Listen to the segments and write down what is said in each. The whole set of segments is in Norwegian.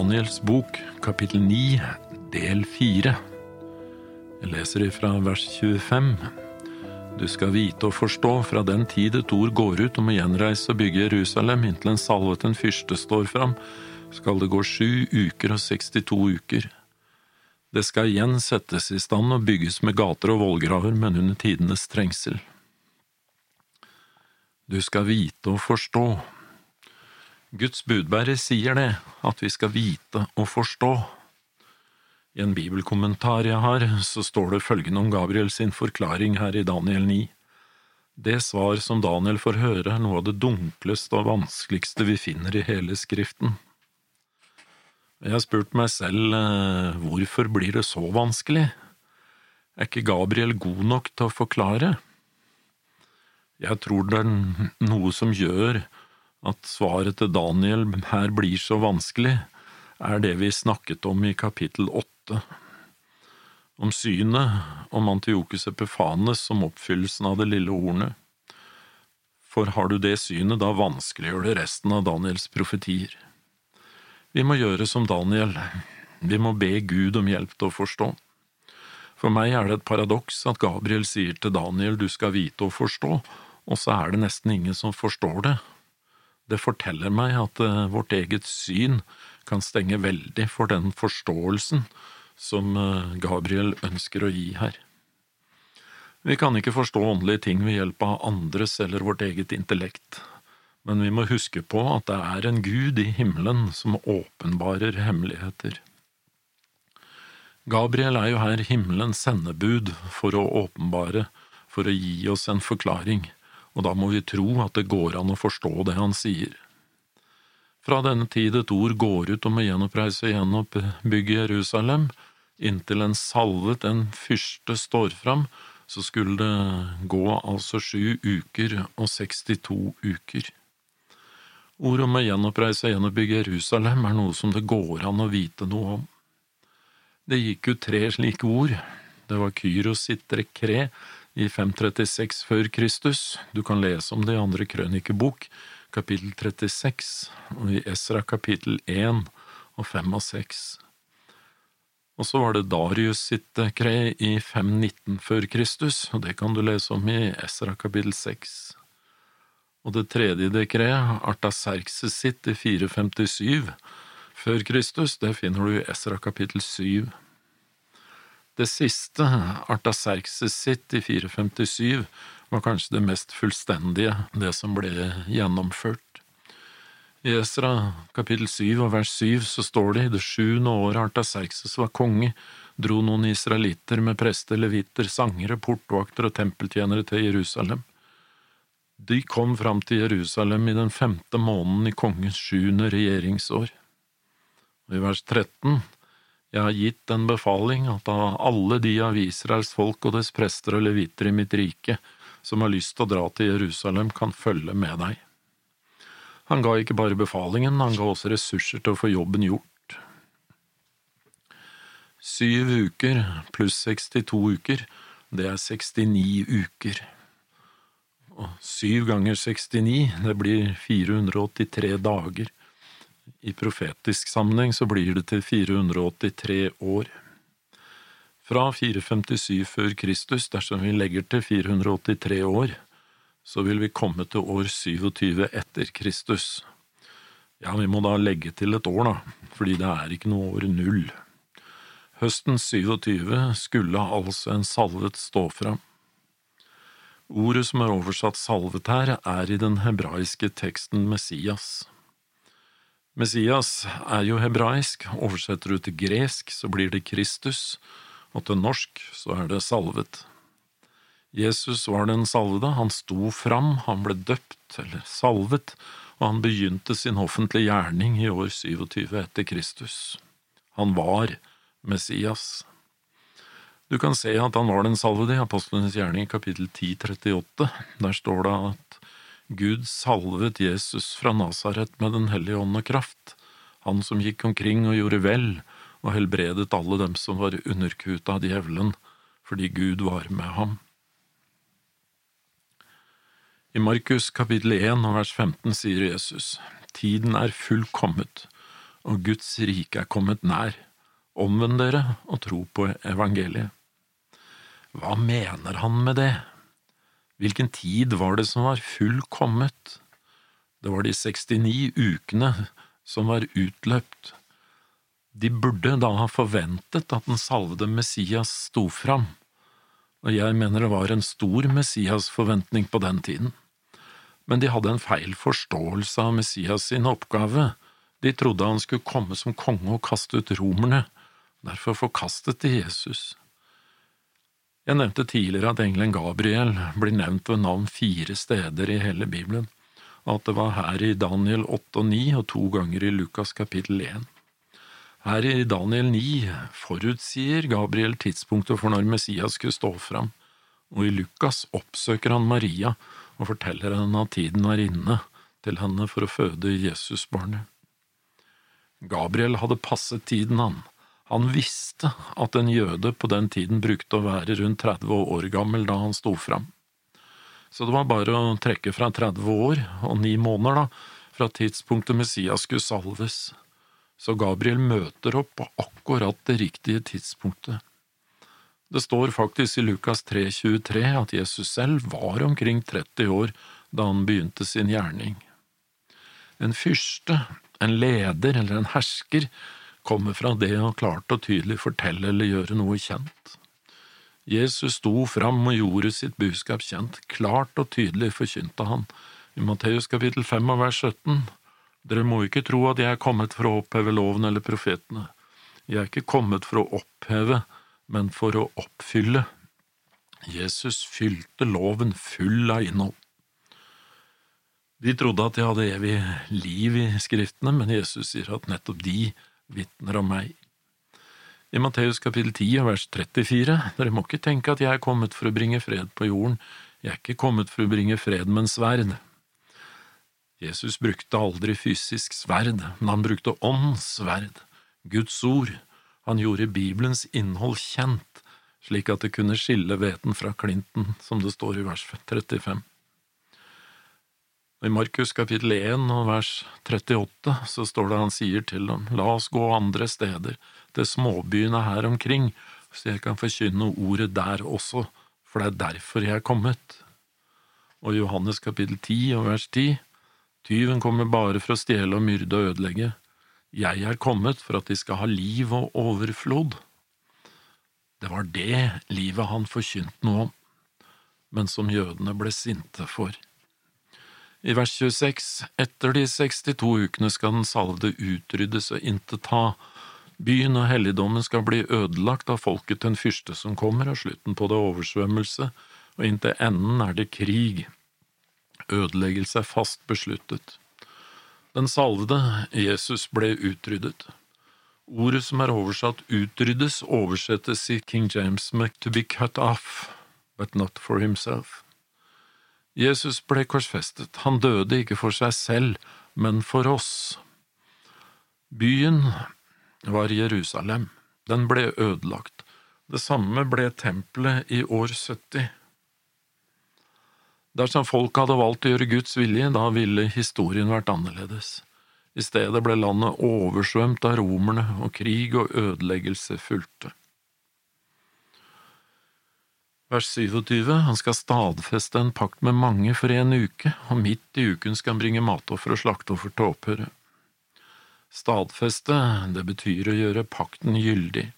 Daniels bok, kapittel 9, del 4. Jeg leser ifra vers 25. Du skal vite og forstå fra den tid et ord går ut om å gjenreise og bygge Jerusalem inntil en salvet en fyrste står fram, skal det gå sju uker og 62 uker. Det skal igjen settes i stand og bygges med gater og vollgraver, men under tidenes trengsel. Du skal vite og forstå. Guds budbærer sier det, at vi skal vite og forstå. I en bibelkommentar jeg har, så står det følgende om Gabriel sin forklaring her i Daniel 9. Det svar som Daniel får høre, er noe av det dunkleste og vanskeligste vi finner i hele Skriften. Jeg har spurt meg selv eh, hvorfor blir det så vanskelig? Er ikke Gabriel god nok til å forklare? Jeg tror det er noe som gjør at svaret til Daniel her blir så vanskelig, er det vi snakket om i kapittel åtte. Om synet om Antiokus Epifanes som oppfyllelsen av det lille hornet. For har du det synet, da vanskeliggjør det resten av Daniels profetier. Vi må gjøre som Daniel, vi må be Gud om hjelp til å forstå. For meg er det et paradoks at Gabriel sier til Daniel du skal vite og forstå, og så er det nesten ingen som forstår det, det forteller meg at uh, vårt eget syn kan stenge veldig for den forståelsen som uh, Gabriel ønsker å gi her. Vi kan ikke forstå åndelige ting ved hjelp av andres eller vårt eget intellekt, men vi må huske på at det er en Gud i himmelen som åpenbarer hemmeligheter. Gabriel er jo her himmelens sendebud for å åpenbare, for å gi oss en forklaring og da må vi tro at det går an å forstå det han sier. Fra denne tid et ord går ut om å gjenoppreise og gjenoppbygge Jerusalem, inntil en salvet, en fyrste, står fram, så skulle det gå altså sju uker og 62 uker. Ord om å gjenoppreise og gjenoppbygge Jerusalem er noe som det går an å vite noe om. Det gikk ut tre slike ord. Det var Kyros sitt rekre, i 536 før Kristus. Du kan lese om det i andre krønikebok, kapittel 36, og i Esra kapittel 1 og 5 og 6. Og så var det Darius sitt dekret i 519 før Kristus, og det kan du lese om i Esra kapittel 6. Og det tredje dekret, Artaserkses sitt i 457 før Kristus, det finner du i Esra kapittel 7. Det siste, Artaserkses sitt i 457, var kanskje det mest fullstendige, det som ble gjennomført. I Esra kapittel 7 og vers 7 så står det i det sjuende året Artaserkses var konge, dro noen israelitter med prester, leviter, sangere, portvakter og tempeltjenere til Jerusalem. De kom fram til Jerusalem i den femte måneden i kongens sjuende regjeringsår. Og I vers 13 jeg har gitt en befaling at av alle de av Israels folk og dess prester og leviter i mitt rike som har lyst til å dra til Jerusalem, kan følge med deg. Han ga ikke bare befalingen, han ga også ressurser til å få jobben gjort. Syv uker pluss 62 uker, det er 69 uker. Og syv ganger 69, det blir 483 dager. I profetisk sammenheng så blir det til 483 år. Fra 457 før Kristus, dersom vi legger til 483 år, så vil vi komme til år 27 etter Kristus. Ja, vi må da legge til et år, da, fordi det er ikke noe år null. Høsten 27 skulle altså en salvet stå fram. Ordet som er oversatt salvet her, er i den hebraiske teksten Messias. Messias er jo hebraisk, oversetter du til gresk så blir det Kristus, og til norsk så er det salvet. Jesus var den salvede, han sto fram, han ble døpt eller salvet, og han begynte sin offentlige gjerning i år 27 etter Kristus. Han var Messias. Du kan se at han var den salvede i Apostlenes gjerning kapittel 10, 38. Der står det at Gud salvet Jesus fra Nasaret med Den hellige ånd og kraft, han som gikk omkring og gjorde vel og helbredet alle dem som var underkuta av djevelen, fordi Gud var med ham. I Markus kapittel 1 og vers 15 sier Jesus, Tiden er fullkommet, og Guds rike er kommet nær. Omvend dere og tro på evangeliet. Hva mener han med det? Hvilken tid var det som var fullkommet? Det var de 69 ukene som var utløpt. De burde da ha forventet at den salvede Messias sto fram, og jeg mener det var en stor Messias-forventning på den tiden. Men de hadde en feil forståelse av Messias sin oppgave. De trodde han skulle komme som konge og kaste ut romerne, derfor forkastet de Jesus. Jeg nevnte tidligere at engelen Gabriel blir nevnt ved navn fire steder i hele Bibelen, og at det var her i Daniel 8 og 9 og to ganger i Lukas kapittel 1. Her i Daniel 9 forutsier Gabriel tidspunktet for når Messias skulle stå fram, og i Lukas oppsøker han Maria og forteller henne at tiden er inne til henne for å føde Jesusbarnet. Gabriel hadde passet tiden, han. Han visste at en jøde på den tiden brukte å være rundt 30 år gammel da han sto fram. Så det var bare å trekke fra 30 år og ni måneder, da, fra tidspunktet Messias skulle salves så Gabriel møter opp på akkurat det riktige tidspunktet. Det står faktisk i Lukas 3,23 at Jesus selv var omkring 30 år da han begynte sin gjerning. En fyrste, en leder eller en hersker kommer fra det å klart og tydelig fortelle eller gjøre noe kjent. Jesus sto fram og gjorde sitt budskap kjent, klart og tydelig forkynte han. I Matteus kapittel 5 og vers 17 dere må ikke tro at jeg er kommet for å oppheve loven eller profetene. Jeg er ikke kommet for å oppheve, men for å oppfylle. Jesus fylte loven full av innhold. De trodde at de hadde evig liv i Skriftene, men Jesus sier at nettopp de vitner om meg. I Matteus kapittel 10 vers 34, dere må ikke tenke at jeg er kommet for å bringe fred på jorden, jeg er ikke kommet for å bringe fred med en sverd. Jesus brukte aldri fysisk sverd, men han brukte åndssverd, Guds ord. Han gjorde Bibelens innhold kjent, slik at det kunne skille hveten fra klinten, som det står i vers 35. I Markus kapittel 1 og vers 38 så står det han sier til dem, la oss gå andre steder, til småbyene her omkring, så jeg kan forkynne ordet der også, for det er derfor jeg er kommet. Og Johannes kapittel 10 og vers 10 Tyven kommer bare for å stjele og myrde og ødelegge. Jeg er kommet for at de skal ha liv og overflod. Det var det livet han forkynte noe om, men som jødene ble sinte for. I vers 26, etter de 62 ukene skal den salvede utryddes og intet ha. Byen og helligdommen skal bli ødelagt av folket til en fyrste som kommer, og slutten på det oversvømmelse, og inntil enden er det krig ødeleggelse er fast besluttet. Den salvede, Jesus, ble utryddet. Ordet som er oversatt utryddes, oversettes i King James med to be cut off, but not for himself. Jesus ble korsfestet, han døde ikke for seg selv, men for oss. Byen var Jerusalem, den ble ødelagt. Det samme ble tempelet i år 70. Dersom folk hadde valgt å gjøre Guds vilje, da ville historien vært annerledes. I stedet ble landet oversvømt av romerne, og krig og ødeleggelse fulgte. Vers 27, han skal stadfeste en pakt med mange for en uke, og midt i uken skal han bringe matoffer og slakteoffer til opphøre. Stadfeste, det betyr å gjøre pakten gyldig.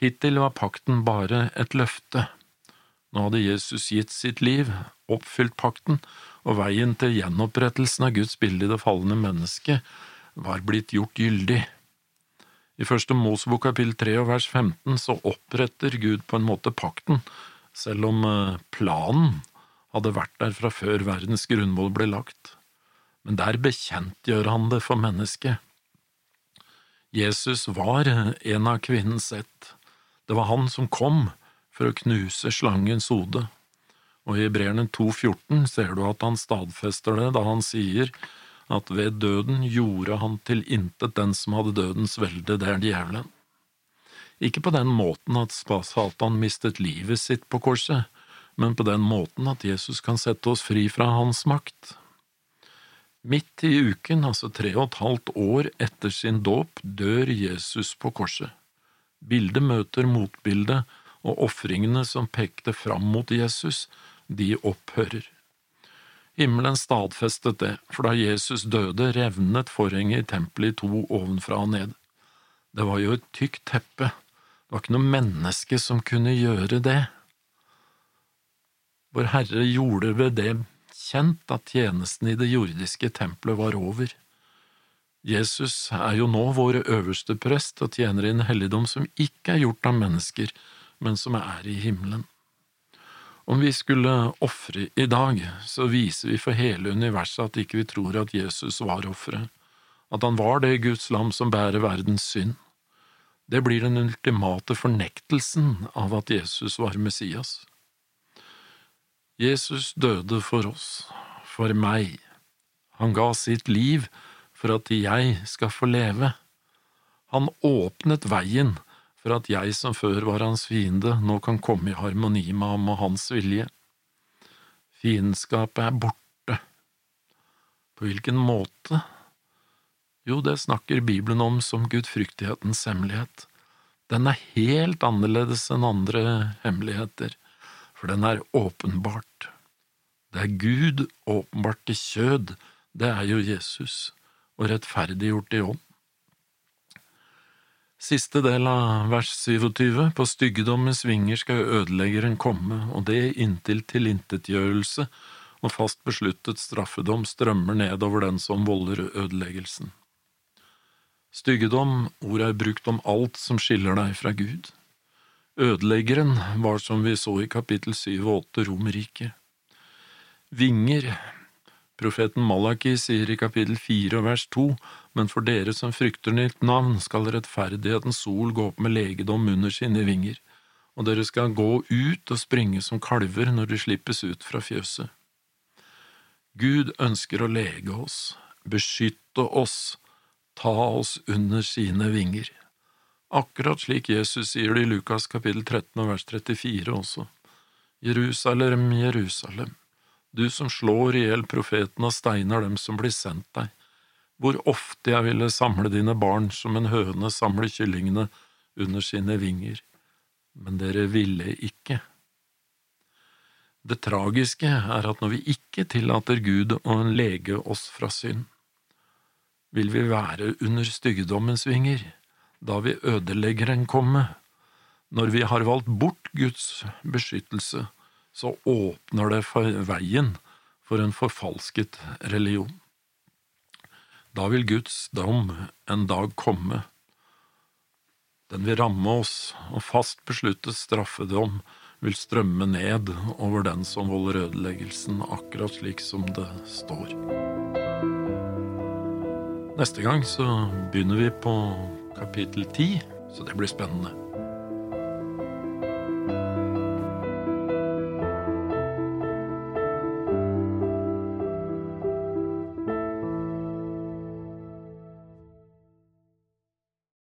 Hittil var pakten bare et løfte. Nå hadde Jesus gitt sitt liv, oppfylt pakten, og veien til gjenopprettelsen av Guds bilde i det falne mennesket var blitt gjort gyldig. I første Mosebok kapittel 3 og vers 15 så oppretter Gud på en måte pakten, selv om eh, planen hadde vært der fra før verdens grunnmål ble lagt. Men der bekjentgjør han det for mennesket. Jesus var en av kvinnens ett. Det var han som kom for å knuse slangens hode og i Hebreerne 2,14 ser du at han stadfester det da han sier at ved døden gjorde han til intet den som hadde dødens velde, det er djevelen. Ikke på den måten at Satan mistet livet sitt på korset, men på den måten at Jesus kan sette oss fri fra hans makt. Midt i uken, altså tre og et halvt år etter sin dåp, dør Jesus på korset. Bildet møter motbildet, og ofringene som pekte fram mot Jesus, de opphører. Himmelen stadfestet det, for da Jesus døde, revnet forhenget i tempelet i to ovenfra og ned. Det var jo et tykt teppe, det var ikke noe menneske som kunne gjøre det. Vår Herre gjorde ved det kjent at tjenesten i det jordiske tempelet var over. Jesus er jo nå vår øverste prest og tjener i en helligdom som ikke er gjort av mennesker, men som er i himmelen. Om vi skulle ofre i dag, så viser vi for hele universet at ikke vi tror at Jesus var offeret, at han var det Guds lam som bærer verdens synd. Det blir den ultimate fornektelsen av at Jesus var Messias. Jesus døde for oss, for meg. Han ga sitt liv for at jeg skal få leve. Han åpnet veien for at jeg som før var hans fiende, nå kan komme i harmoni med ham og hans vilje. Fiendskapet er borte. På hvilken måte? Jo, det snakker Bibelen om som gudfryktighetens hemmelighet. Den er helt annerledes enn andre hemmeligheter, for den er åpenbart. Det er Gud åpenbart i kjød, det er jo Jesus, og rettferdiggjort i ånd. Siste del av vers 27, på styggedommens vinger skal ødeleggeren komme, og det inntil tilintetgjørelse og fast besluttet straffedom strømmer nedover den som volder ødeleggelsen. Styggedom, ordet er brukt om alt som skiller deg fra Gud. Ødeleggeren var som vi så i kapittel 7 og 8 Romerriket. Vinger, Profeten Malaki sier i kapittel fire og vers to, men for dere som frykter nytt navn, skal rettferdighetens sol gå opp med legedom under sine vinger, og dere skal gå ut og springe som kalver når de slippes ut fra fjøset. Gud ønsker å lege oss, beskytte oss, ta oss under sine vinger. Akkurat slik Jesus sier det i Lukas kapittel 13 og vers 34 også. Jerusalem, Jerusalem du som slår i hjel profeten og steiner dem som blir sendt deg. Hvor ofte jeg ville samle dine barn som en høne samler kyllingene under sine vinger, men dere ville ikke. Det tragiske er at når vi ikke tillater Gud å lege oss fra synd, vil vi være under styggedommens vinger, da vil ødeleggeren komme. Når vi har valgt bort Guds beskyttelse, så åpner det for veien for en forfalsket religion. Da vil Guds dom en dag komme. Den vil ramme oss, og fast besluttet straffedom vil strømme ned over den som volder ødeleggelsen, akkurat slik som det står. Neste gang så begynner vi på kapittel ti, så det blir spennende.